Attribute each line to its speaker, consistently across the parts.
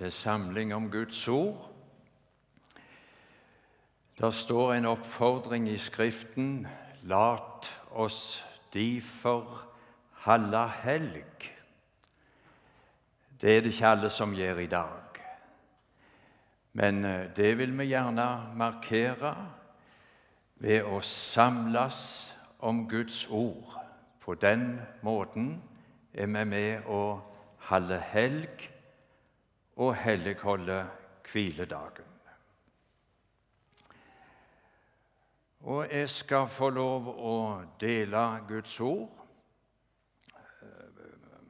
Speaker 1: til samling om Guds ord. Der står en oppfordring i Skriften Lat oss difor halla helg. Det er det ikke alle som gjør i dag. Men eh, det vil vi gjerne markere ved å samles om Guds ord. På den måten er vi med å holde helg og helligholde hviledagen. Og jeg skal få lov å dele Guds ord.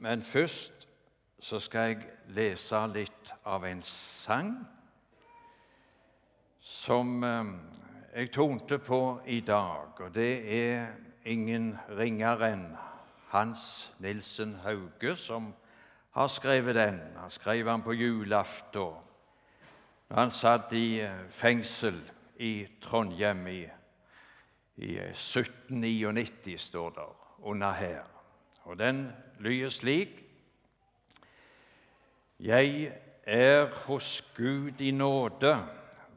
Speaker 1: Men først så skal jeg lese litt av en sang som eh, jeg tonte på i dag. Og det er ingen ringere enn Hans Nilsen Hauge som har skrevet den. Han skrev den på julaften da han satt i eh, fengsel i Trondheim i, i 1799, eh, står det under her. Og den lyder slik Jeg er hos Gud i nåde,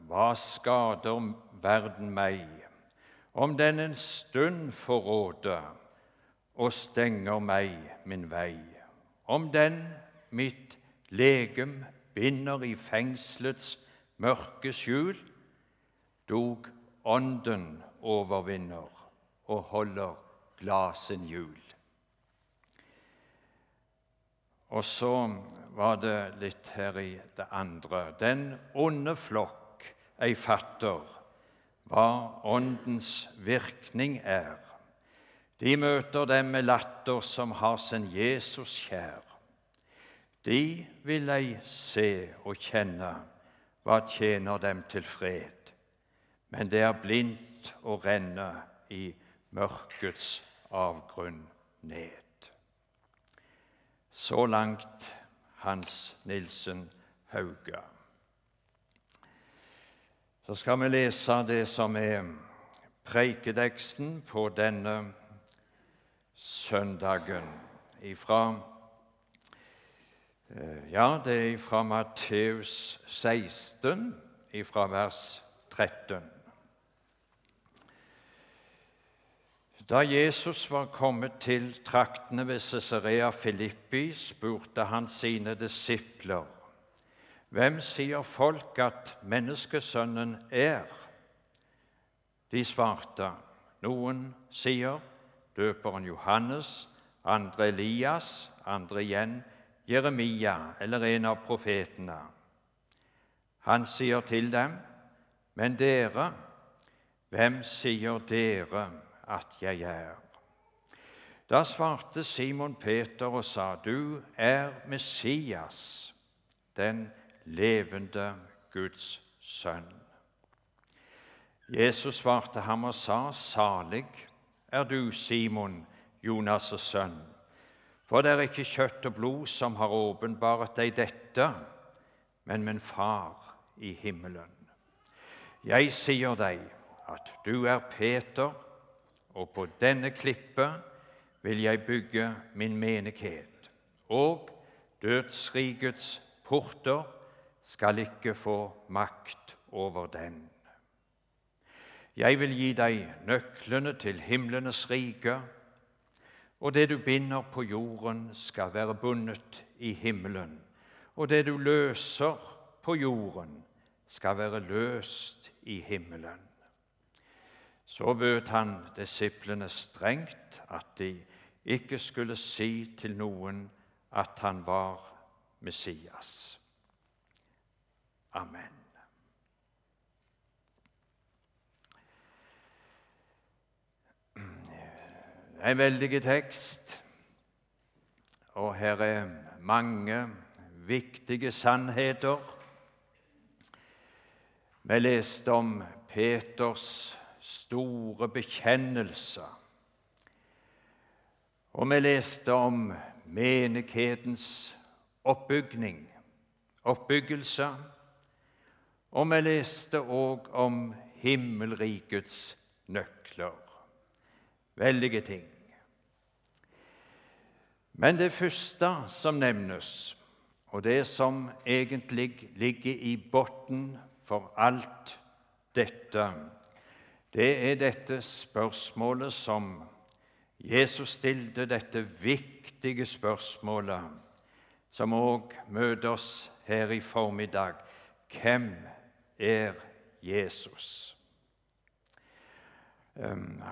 Speaker 1: hva skader verden meg? Om den en stund får råde og stenger meg min vei om den mitt legem binder i fengselets mørke skjul, dog Ånden overvinner og holder glasen hjul. Og så var det litt her i det andre. Den onde flokk ei fatter hva Åndens virkning er. De møter dem med latter som har sin Jesus kjær. De vil ei se og kjenne hva tjener dem til fred, men det er blindt å renne i mørkets avgrunn ned. Så langt Hans Nilsen Hauge. Så skal vi lese det som er preiketeksten på denne søndagen. Ifra, eh, ja, det er fra Matteus 16, ifra vers 13. Da Jesus var kommet til traktene ved Cesarea Filippi, spurte han sine disipler, Hvem sier folk at menneskesønnen er? De svarte, Noen sier døperen Johannes, andre Elias, andre igjen Jeremia eller en av profetene. Han sier til dem, 'Men dere, hvem sier dere at jeg er?' Da svarte Simon Peter og sa, 'Du er Messias, den levende Guds sønn.' Jesus svarte ham og sa, 'Salig' er du, Simon, Jonas' sønn. For det er ikke kjøtt og blod som har åpenbart deg dette, men min far i himmelen. Jeg sier deg at du er Peter, og på denne klippet vil jeg bygge min menighet, og dødsrikets porter skal ikke få makt over den. Jeg vil gi deg nøklene til himlenes rike, og det du binder på jorden, skal være bundet i himmelen, og det du løser på jorden, skal være løst i himmelen. Så bød han disiplene strengt at de ikke skulle si til noen at han var Messias. Amen. En veldig tekst, og her er mange viktige sannheter. Vi leste om Peters store bekjennelse, og vi leste om menighetens oppbygning, oppbyggelse, og vi leste òg om himmelrikets nøkler. Veldige ting. Men det første som nevnes, og det som egentlig ligger i bunnen for alt dette, det er dette spørsmålet som Jesus stilte, dette viktige spørsmålet, som òg møter oss her i formiddag. Hvem er Jesus? Um,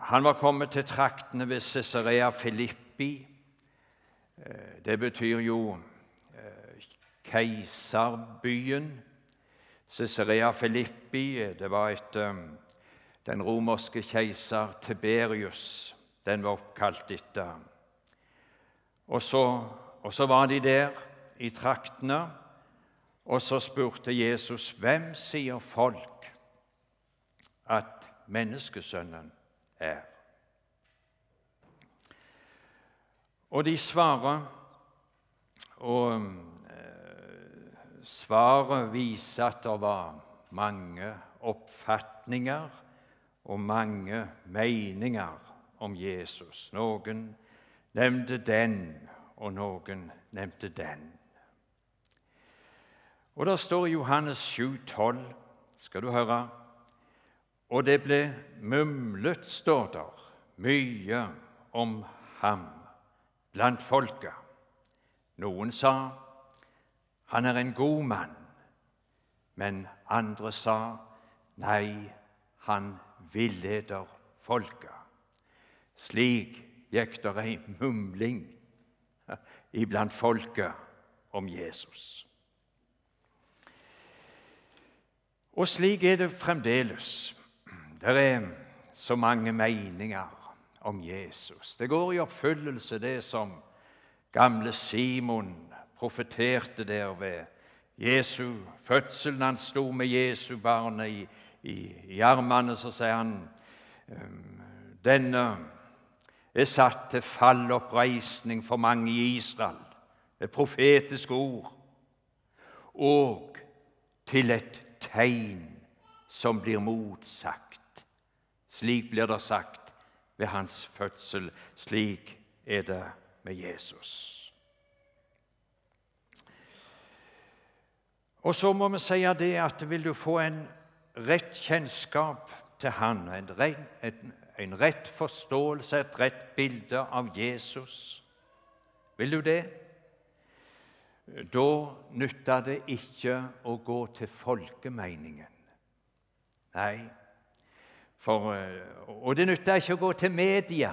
Speaker 1: han var kommet til traktene ved Cesarea Filippi. Eh, det betyr jo eh, keiserbyen. Cesarea Filippi eh, det var etter den romerske keiser Tiberius den var oppkalt etter. Og så, og så var de der i traktene, og så spurte Jesus hvem sier folk at menneskesønnen er. Og de svarer, og eh, svaret viser at det var mange oppfatninger og mange meninger om Jesus. Noen nevnte den, og noen nevnte den. Og Det står i Johannes 7, 12, skal du høre og det ble mumlet, står der, mye om ham blant folket. Noen sa han er en god mann, men andre sa nei, han villeder folket. Slik gikk det ei mumling iblant folket om Jesus. Og slik er det fremdeles. Det er så mange meninger om Jesus. Det går i oppfyllelse, det som gamle Simon profeterte der ved Jesu fødselen. Han sto med Jesu barnet i, i, i armene, så sier han «Ehm, denne er satt til falloppreisning for mange i Israel. Det profetisk ord. Og til et tegn som blir motsagt. Slik blir det sagt ved hans fødsel. Slik er det med Jesus. Og så må vi si det at vil du få en rett kjennskap til Han, en rett, en, en rett forståelse, et rett bilde av Jesus Vil du det? Da nytter det ikke å gå til folkemeningen. Nei, for, eh, og det nytter ikke å gå til media,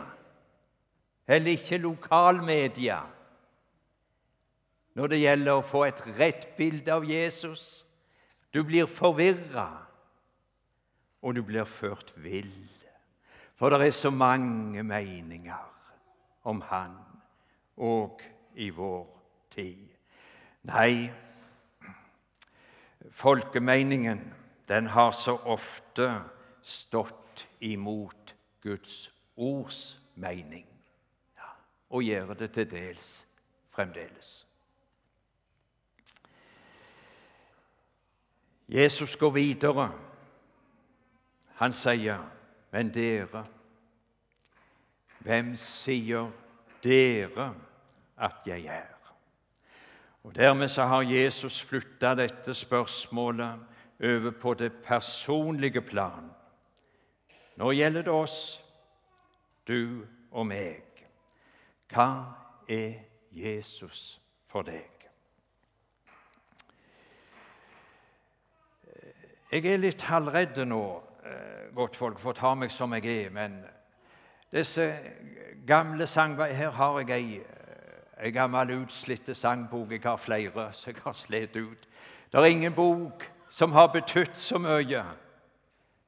Speaker 1: heller ikke lokalmedia, når det gjelder å få et rett bilde av Jesus. Du blir forvirra, og du blir ført vill. For det er så mange meninger om Han og i vår tid. Nei, folkemeningen, den har så ofte stått imot Guds ords mening, ja, og gjør det til dels fremdeles. Jesus går videre. Han sier, 'Men dere, hvem sier dere at jeg er?' Og Dermed så har Jesus flytta dette spørsmålet over på det personlige plan. Nå gjelder det oss, du og meg. Hva er Jesus for deg? Jeg er litt halvredd nå, eh, godtfolk, for å ta meg som jeg er. Men disse gamle sangene Her har jeg ei, ei gammel, utslitt sangbok. Jeg har flere som jeg har slitt ut. Det er ingen bok som har betydd så mye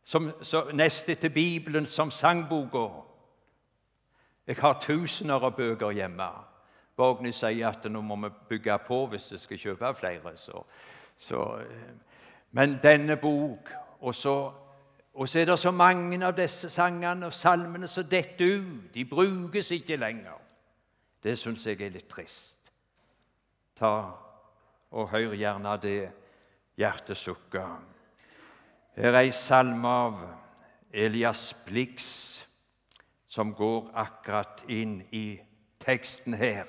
Speaker 1: som, som, nest etter Bibelen som sangboka. Jeg har tusener av bøker hjemme. Borgny sier at nå må vi bygge på hvis vi skal kjøpe flere. Så, så, eh, men denne bok og så, og så er det så mange av disse sangene og salmene som detter ut. De brukes ikke lenger. Det syns jeg er litt trist. Ta og hør gjerne det hjertesukket. Her er ei salme av Elias Blix som går akkurat inn i teksten her,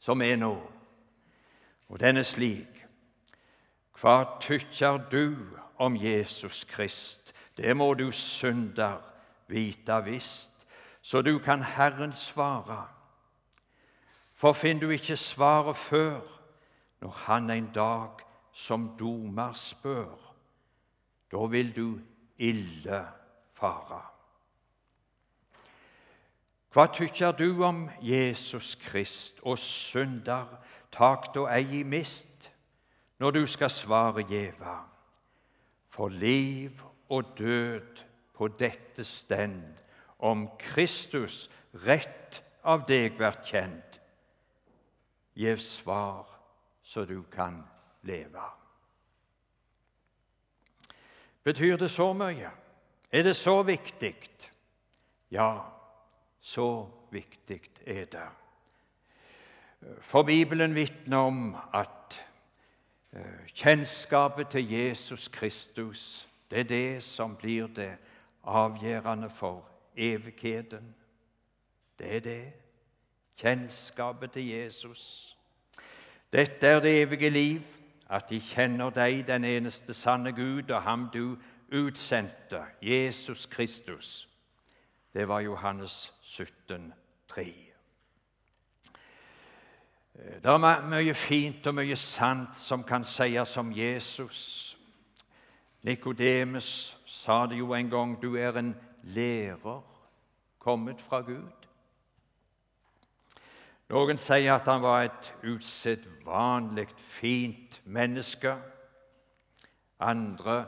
Speaker 1: som er nå. Og den er slik Hva tykker du om Jesus Krist? Det må du synder vite visst, så du kan Herren svare. For finner du ikke svaret før, når Han en dag som domer spør, da vil du ille fare. Hva tykker du om Jesus Krist og synder, tak og ei i mist, når du skal svare gjeva? For liv og død på dette stend, om Kristus rett av deg vært kjent. Gjev svar så du kan leve. Betyr det så mye? Er det så viktig? Ja, så viktig er det. For Bibelen vitner om at eh, kjennskapet til Jesus Kristus det er det som blir det avgjørende for evigheten. Det er det. Kjennskapet til Jesus. Dette er det evige liv, at de kjenner deg, den eneste sanne Gud, og ham du utsendte, Jesus Kristus. Det var Johannes 17, 3. Det er mye fint og mye sant som kan sies om Jesus. Nikodemus sa det jo en gang du er en lærer kommet fra Gud. Noen sier at han var et usedvanlig fint menneske. Andre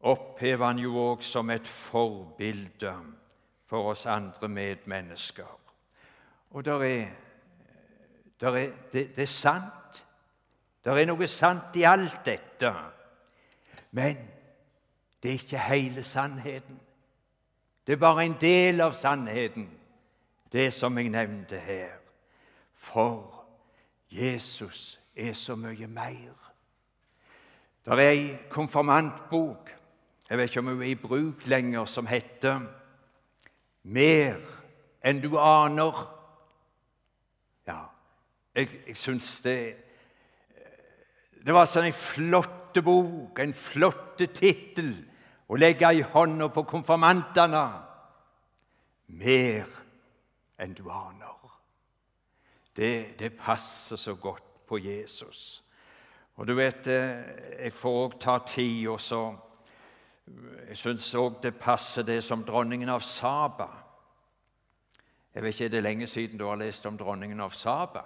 Speaker 1: opphever han jo òg som et forbilde for oss andre medmennesker. Og der er, der er, det, det er sant. Det er noe sant i alt dette. Men det er ikke hele sannheten. Det er bare en del av sannheten, det som jeg nevnte her. For Jesus er så mye mer. Det er ei konfirmantbok jeg vet ikke om hun er i bruk lenger, som heter mer enn du aner. Ja, jeg, jeg syns det Det var sånn en flott bok, en flott tittel, å legge i hånda på konfirmantene. Mer enn du aner. Det, det passer så godt på Jesus. Og du vet, eh, jeg får òg ta tid og så jeg syns òg det passer det som dronningen av Saba. Jeg vet ikke, Er det lenge siden du har lest om dronningen av Saba?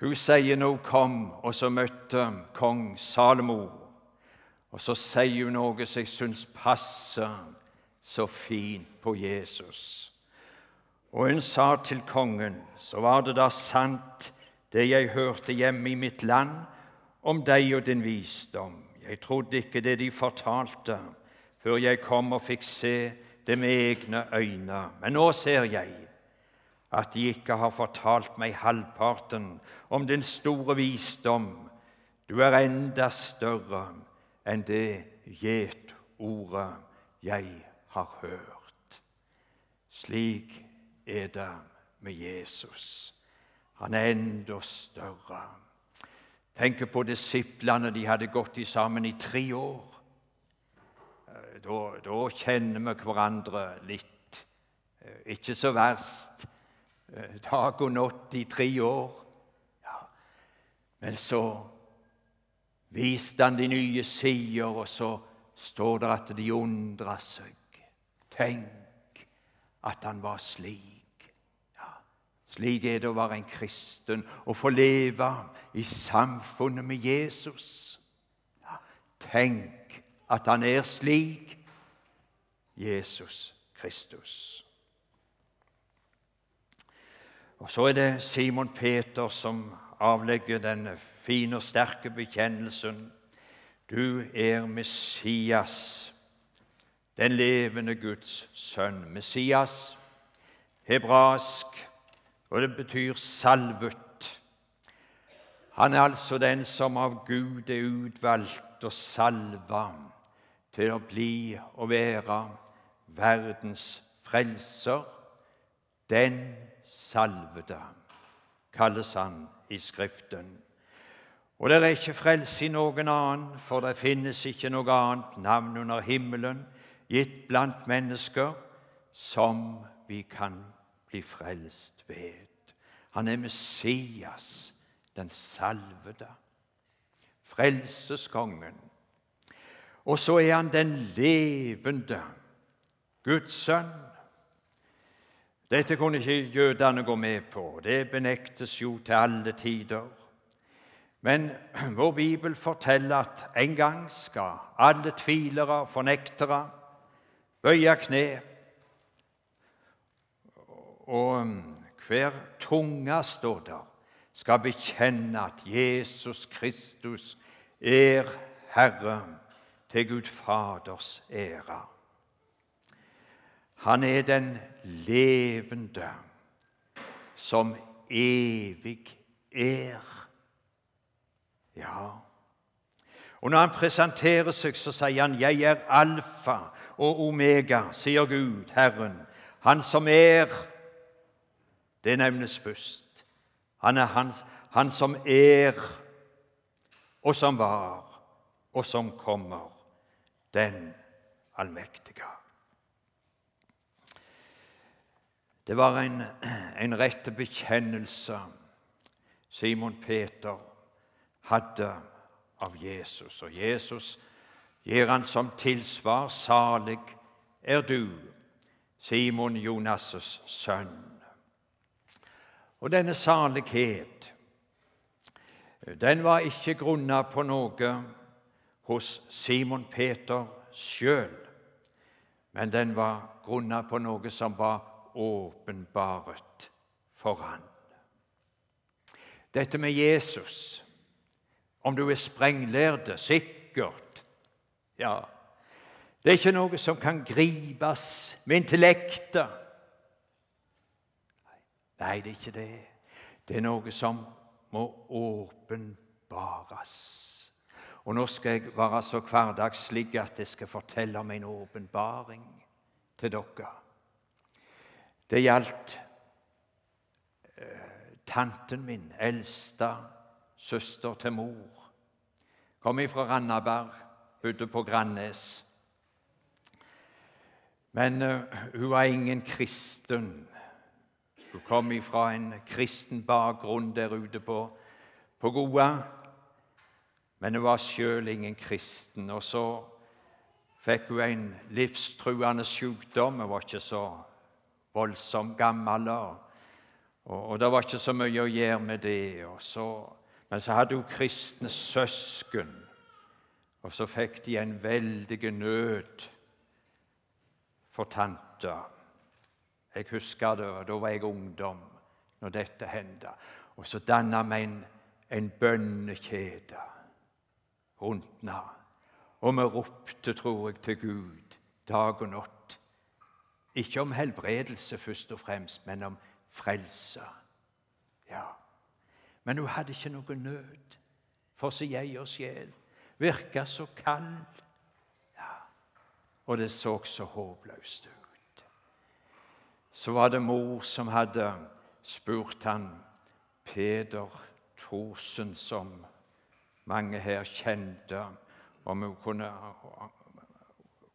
Speaker 1: Hun sier nå kom og så møtte kong Salomo, og så sier hun noe som jeg syns passer så fint på Jesus. Og hun sa til kongen, så var det da sant, det jeg hørte hjemme i mitt land, om deg og din visdom. Jeg trodde ikke det de fortalte, før jeg kom og fikk se det med egne øyne. Men nå ser jeg at de ikke har fortalt meg halvparten om din store visdom. Du er enda større enn det gjetordet jeg har hørt. Slik er det med Jesus. Han er enda større Tenk på disiplene. De hadde gått sammen i tre år. Eh, da, da kjenner vi hverandre litt. Eh, ikke så verst. Eh, dag og natt i tre år. Ja. Men så viste han de nye sider, og så står det at de undra seg. Tenk at han var slik. Slik er det å være en kristen og få leve i samfunnet med Jesus. Tenk at han er slik Jesus Kristus. Og Så er det Simon Peter som avlegger den fine og sterke bekjennelsen. Du er Messias, den levende Guds sønn. Messias, hebraisk og det betyr salvet. Han er altså den som av Gud er utvalgt og salva til å bli og være verdens frelser. Den salvede kalles han i Skriften. Og det er ikke frelse i noen annen, for det finnes ikke noe annet navn under himmelen gitt blant mennesker som vi kan bli frelst ved. Han er Messias, den salvede, frelseskongen. Og så er han den levende Guds sønn. Dette kunne ikke jødene gå med på. Det benektes jo til alle tider. Men vår bibel forteller at en gang skal alle tvilere fornektere bøye kne, og hver tunge, står der, skal bekjenne at Jesus Kristus er Herre til Gud Faders ære. Han er den levende som evig er. Ja. Og når han presenterer seg, så sier han 'Jeg er alfa og omega', sier Gud, Herren. Han som er, det nevnes først. Han er hans, han som er, og som var, og som kommer. Den allmektige. Det var en, en rette bekjennelse Simon Peter hadde av Jesus. Og Jesus gir han som tilsvar 'Salig er du, Simon Jonas' sønn'. Og denne salighet den var ikke grunna på noe hos Simon Peter sjøl, men den var grunna på noe som var åpenbaret for han. Dette med Jesus om du er sprenglærde, sikkert Ja, det er ikke noe som kan gripes med intellektet. Nei, det er ikke det. Det er noe som må åpenbares. Og nå skal jeg være så hverdagslig at jeg skal fortelle om en åpenbaring til dere. Det gjaldt eh, tanten min, eldste søster til mor. Kom ifra Randaberg, bodde på Grannes. Men uh, hun var ingen kristen. Hun kom ifra en kristen bakgrunn der ute på, på Goa. Men hun var sjøl ingen kristen. Og så fikk hun en livstruende sykdom. Hun var ikke så voldsomt gammel. Og, og, det var ikke så mye å gjøre med det. Så men så hadde hun kristne søsken, og så fikk de en veldig nød for tanta. Jeg husker det, da var jeg ungdom når dette hendte. Og så danna vi en, en bønnekjede rundt henne. Og vi ropte, tror jeg, til Gud dag og natt. Ikke om helbredelse først og fremst, men om frelse. Ja. Men hun hadde ikke noe nød for sin egen sjel. Virka så kald. Ja. Og det så så håpløst ut. Så var det mor som hadde spurt han, Peder Thorsen, som mange her kjente, om hun kunne,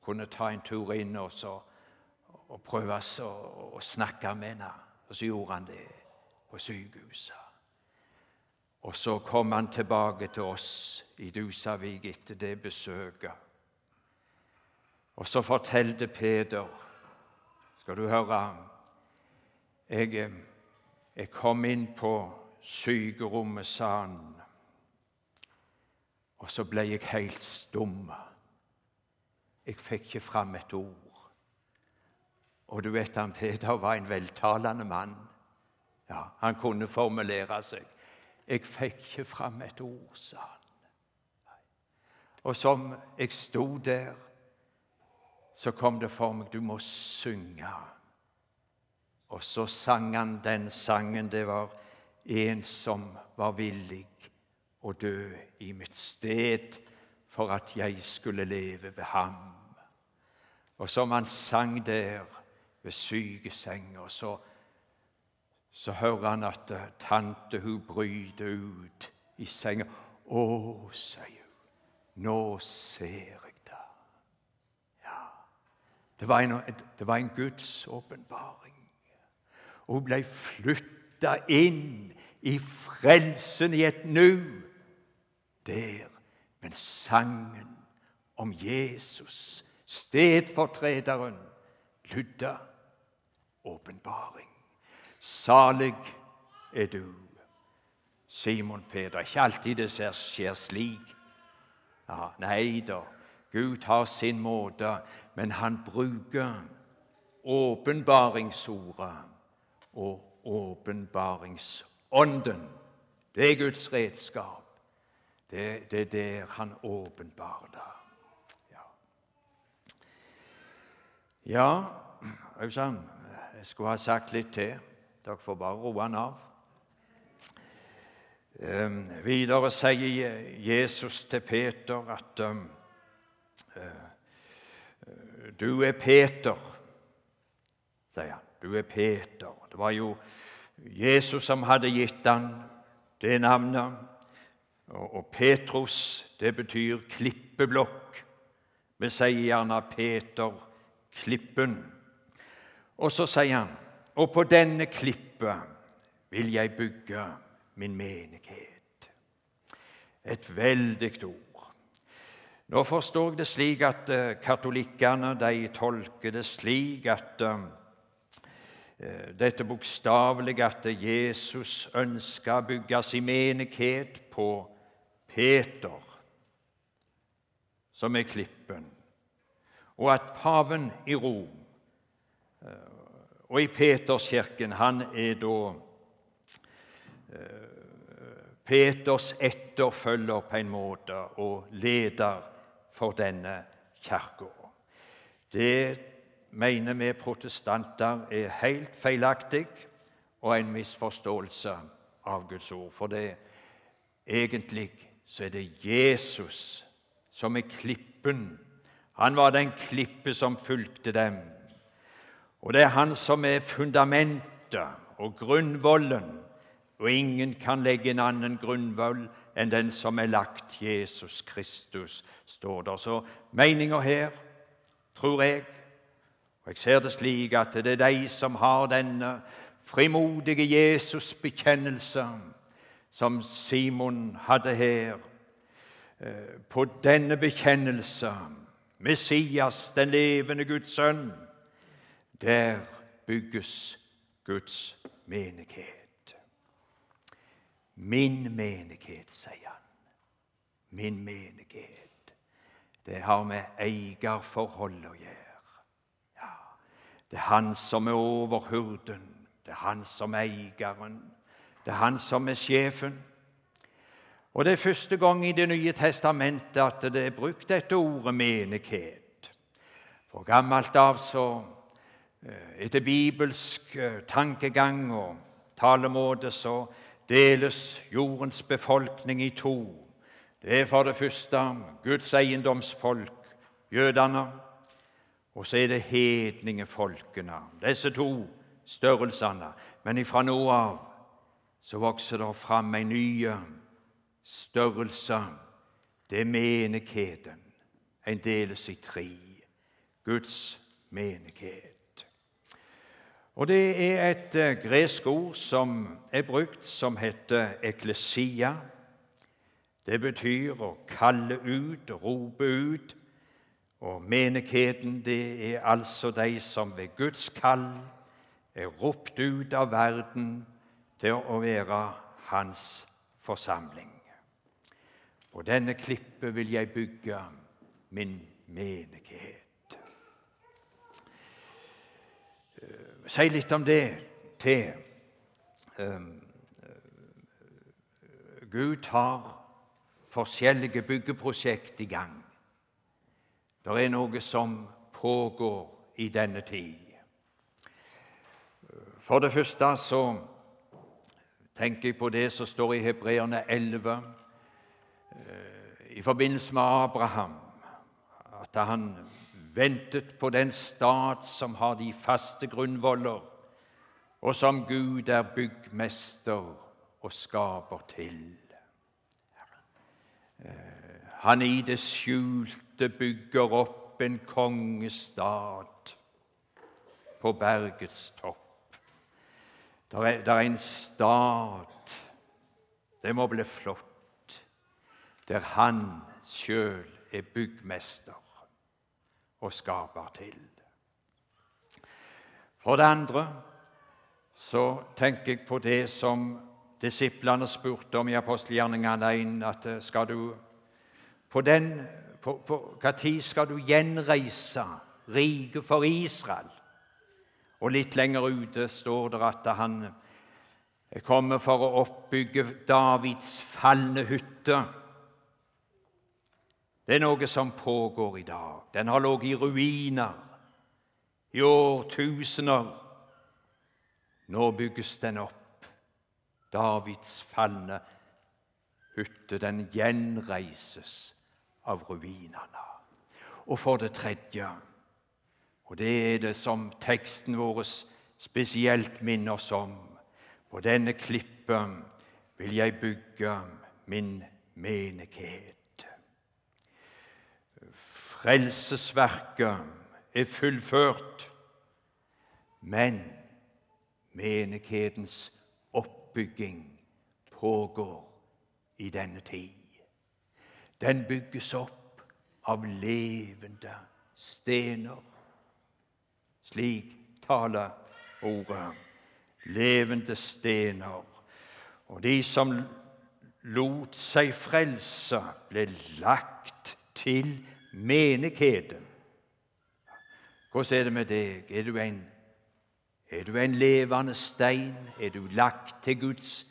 Speaker 1: kunne ta en tur inn og, så, og prøve å, å snakke med henne. Og så gjorde han det på sykehuset. Og så kom han tilbake til oss i Dusavik etter det besøket. Og så fortalte Peder Skal du høre Jeg, jeg kom inn på sykerommet, sa han. Og så ble jeg helt stum. Jeg fikk ikke fram et ord. Og du vet han Peder var en veltalende mann. Ja, Han kunne formulere seg. Jeg fikk ikke fram et ord, sa han. Og som jeg sto der, så kom det for meg du må synge. Og så sang han den sangen. Det var en som var villig å dø i mitt sted for at jeg skulle leve ved ham. Og som han sang der ved sykesenga, så så hører han at eh, tante hun bryter ut i senga. 'Å', sier hun, 'nå ser det var en, det var en Guds åpenbaring. Hun ble flytta inn i frelsen i et nu. Der, men sangen om Jesus, stedfortrederen, lydde åpenbaring. Salig er du, Simon Peder. Ikke alltid det skjer slik. Ja, nei da, Gud har sin måte, men han bruker åpenbaringsordet og åpenbaringsånden. Det er Guds redskap. Det, det er der han åpenbarer det. Ja, ja jeg skulle ha sagt litt til. Dere får bare roe han av. Um, videre sier Jesus til Peter at um, Du er Peter, sier han. Du er Peter. Det var jo Jesus som hadde gitt han det navnet. Og Petrus, det betyr klippeblokk. Vi sier gjerne Peter Klippen. Og så sier han og på denne klippet vil jeg bygge min menighet. Et veldig ord. Nå forstår jeg det slik at uh, katolikkene de tolker det slik at uh, dette bokstavelig at Jesus ønska å bygge sin menighet på Peter, som er klippen, og at paven i Rom og i Peterskirken han er da eh, Peters etterfølger på en måte og leder for denne kirka. Det mener vi protestanter er helt feilaktig og en misforståelse av Guds ord. For det egentlig så er det Jesus som er klippen. Han var den klippe som fulgte dem og det er Han som er fundamentet og grunnvollen, og ingen kan legge en annen grunnvoll enn den som er lagt Jesus Kristus, står der. Så meninga her, tror jeg, og jeg ser det slik at det er de som har denne frimodige Jesus-bekjennelse som Simon hadde her. Eh, på denne bekjennelse, Messias, den levende Guds sønn, der bygges Guds menighet. Min menighet, sier han. Min menighet. Det har med eierforhold å gjøre. Ja, det er han som er overhurden. Det er han som er eieren. Det er han som er sjefen. Og Det er første gang i Det nye testamentet at det er brukt dette ordet menighet. For gammelt av så Eh, etter bibelsk eh, tankegang og talemåte så deles jordens befolkning i to. Det er for det første Guds eiendomsfolk, jødene, og så er det hedningefolkene. Disse to størrelsene. Men ifra nå av så vokser det fram en ny størrelse. Det er menigheten. En deles i tre. Guds menighet. Og Det er et eh, gresk ord som er brukt, som heter eklesia. Det betyr å kalle ut, rope ut. Og menigheten, det er altså de som ved Guds kall er ropt ut av verden til å være Hans forsamling. På denne klippet vil jeg bygge min menighet. Si litt om det til. Ehm, Gud har forskjellige byggeprosjekt i gang. Det er noe som pågår i denne tid. For det første så tenker jeg på det som står i Hebreerne 11 eh, i forbindelse med Abraham, at han ventet på den stat som har de faste grunnvoller. og som Gud er byggmester og skaper til. Han i det skjulte bygger opp en kongestat på bergets topp. Det er, er en stat Det må bli flott, der han sjøl er byggmester og skaper til. For det andre så tenker jeg på det som disiplene spurte om i apostelgjerningene 1, at eh, skal du på den på, Hva tid skal du gjenreise riket for Israel? Og litt lenger ute står det at han kommer for å oppbygge Davids falne hytte. Det er noe som pågår i dag. Den har ligget i ruiner i årtusener. Nå bygges den opp. Davids falne hytte, den gjenreises av ruinene. Og for det tredje, og det er det som teksten vår spesielt minner oss om På denne klippen vil jeg bygge min menighet. Frelsesverket er fullført, men menighetens oppbygging pågår i denne tid. Den bygges opp av levende stener. Slik taler ordet. Levende stener. Og de som lot seg frelse, ble lagt til menigheten. Hvordan er det med deg? Er du en, er du en levende stein? Er du lagt til Guds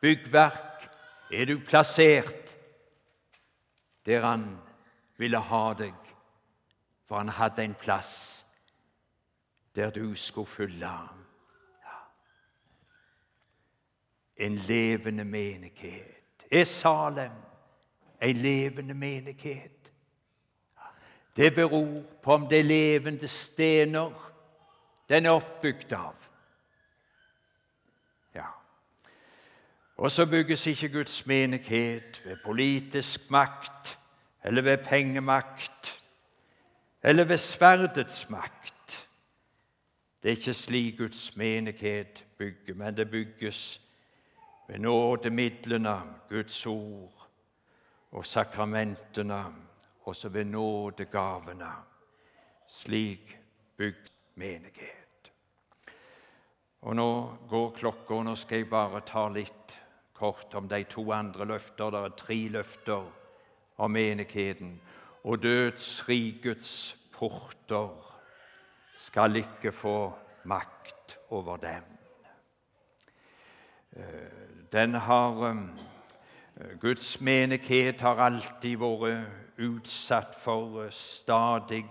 Speaker 1: byggverk? Er du plassert der han ville ha deg, for han hadde en plass der du skulle fylle. En levende menighet. Er Salem en levende menighet? Det beror på om det er levende stener den er oppbygd av. Ja. Og så bygges ikke Guds menighet ved politisk makt eller ved pengemakt eller ved sverdets makt. Det er ikke slik Guds menighet bygger, men det bygges ved nådemidlene, Guds ord og sakramentene, også ved nådegavene. Slik bygd menighet. Og Nå går klokka, og nå skal jeg bare ta litt kort om de to andre løfter. Det er tre løfter om menigheten. Og dødsrikets porter skal ikke få makt over dem. Eh, den har eh, Guds menighet har alltid vært utsatt for eh, stadig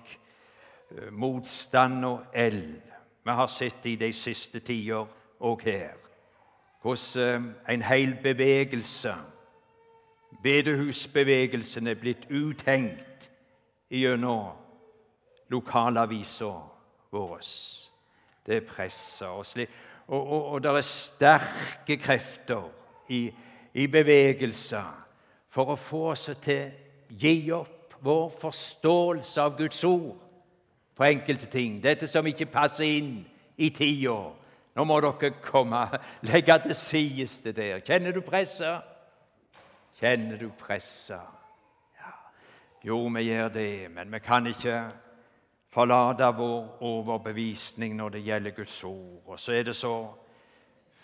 Speaker 1: motstand og eld. Vi har sett i de siste tider òg her hvordan en hel bevegelse, bedehusbevegelsen, er blitt uthengt gjennom lokalavisa vår. Det er pressa og slik. Og, og, og det er sterke krefter i, i bevegelser for å få oss til gi opp vår forståelse av Guds ord på enkelte ting. Dette som ikke passer inn i tida. Nå må dere komme, legge til sides det der. Kjenner du presset? Kjenner du presset? Ja. Jo, vi gjør det, men vi kan ikke forlate vår overbevisning når det gjelder Guds ord. Og så er det så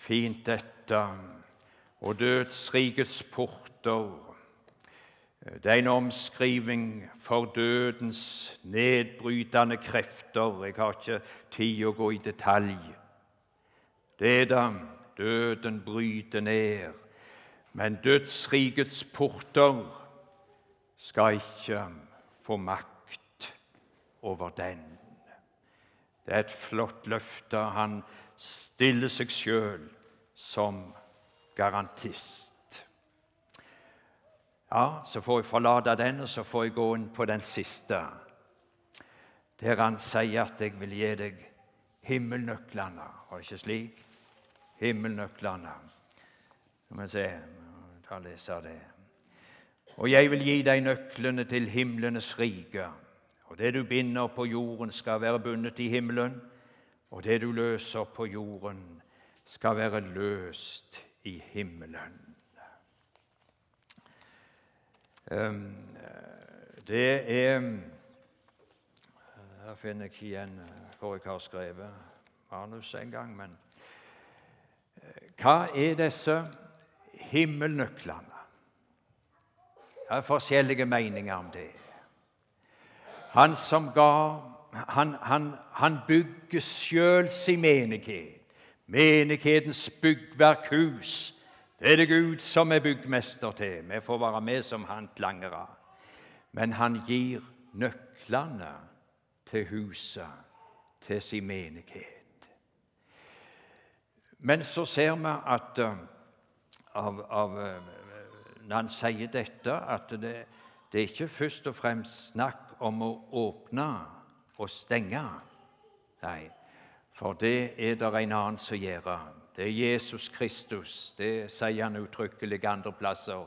Speaker 1: fint, dette. Og dødsrikets porter det er en omskriving for dødens nedbrytende krefter. Jeg har ikke tid å gå i detalj. Det er da døden bryter ned, men dødsrikets porter skal ikke få makt over den. Det er et flott løfte. Han stiller seg sjøl som garantist. Ja, så får jeg forlate den, og så får jeg gå inn på den siste, der han sier at 'jeg vil gi deg himmelnøklene. Var det ikke slik? Himmelnøklene. Skal vi se Da leser lese det. Og jeg vil gi deg nøklene til himlenes rike. Og det du binder på jorden, skal være bundet i himmelen, og det du løser på jorden, skal være løst i himmelen. Det er Her finner jeg ikke igjen hvor jeg har skrevet manus en gang, men Hva er disse himmelnøklene? Det er forskjellige meninger om det. Han som ga Han, han, han bygger sjøl sin menighet. Menighetens byggverkhus. Det er det Gud som er byggmester til. Vi får være med som håndlangere. Men han gir nøklene til huset, til sin menighet. Men så ser vi at uh, av, av, uh, når han sier dette, at det, det er ikke først og fremst snakk om å åpne og stenge. Nei, for det er det en annen som gjør. Det er Jesus Kristus. Det sier han uttrykkelig andre plasser.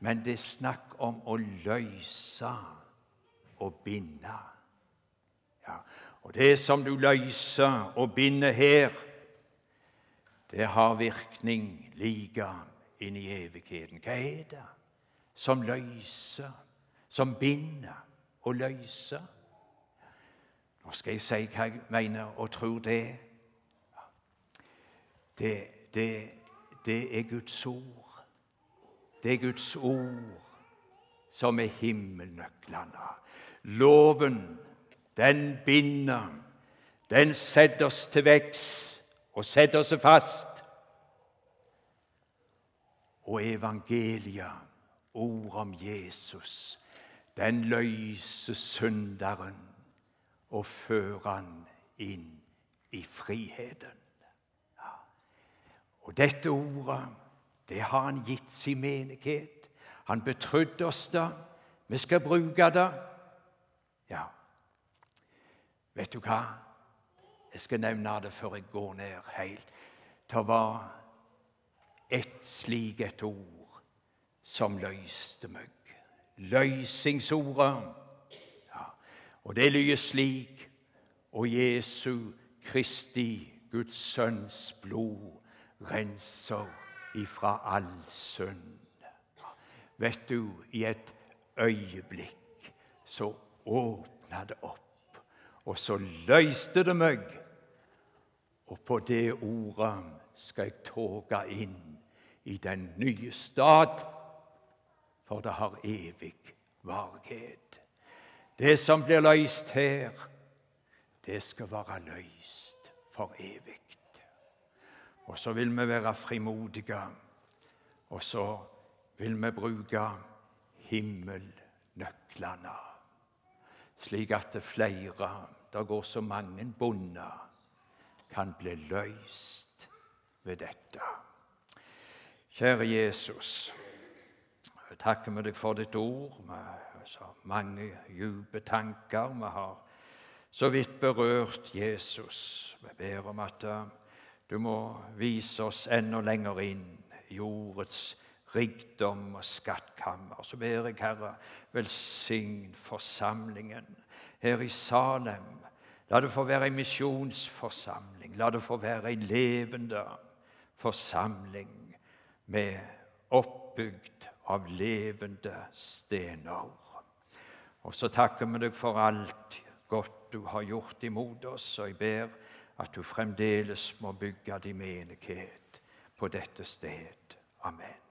Speaker 1: Men det er snakk om å løse og binde. Ja, og det som du løser og binder her, det har virkning like inn i evigheten. Hva er det som løser, som binder? og løser? Nå skal jeg si hva jeg mener og tror det. Det, det, det er Guds ord. Det er Guds ord som er himmelnøklene. Loven, den binder. Den setter oss til vekst og setter oss fast. Og evangeliet, ord om Jesus, den løser synderen og fører han inn i friheten. Og dette ordet, det har han gitt sin menighet. Han betrodde oss det. Vi skal bruke det. Ja, vet du hva? Jeg skal nevne det før jeg går ned helt. Det var ett slik et ord som løste meg løsingsordet. Ja, og det lyder slik Og Jesu Kristi, Guds Sønns blod, renser ifra all synd. Vet du, i et øyeblikk så åpna det opp, og så løste det meg. Og på det ordet skal jeg toge inn i den nye stad for det har evig varighet. Det som blir løst her, det skal være løst for evig. Og så vil vi være frimodige, og så vil vi bruke himmelnøklene, slik at flere, det går så mange bonder, kan bli løst ved dette. Kjære Jesus. Jeg takker med deg for ditt ord med så mange dype tanker. Vi har så vidt berørt Jesus. Vi ber om at eh, du må vise oss enda lenger inn i ordets rikdom og skattkammer. Så ber jeg, Herre, velsign forsamlingen her i Salem. La det få være en misjonsforsamling. La det få være en levende forsamling med oppbygd av levende stener. Og så takker vi deg for alt godt du har gjort imot oss, og jeg ber at du fremdeles må bygge din menighet på dette sted. Amen.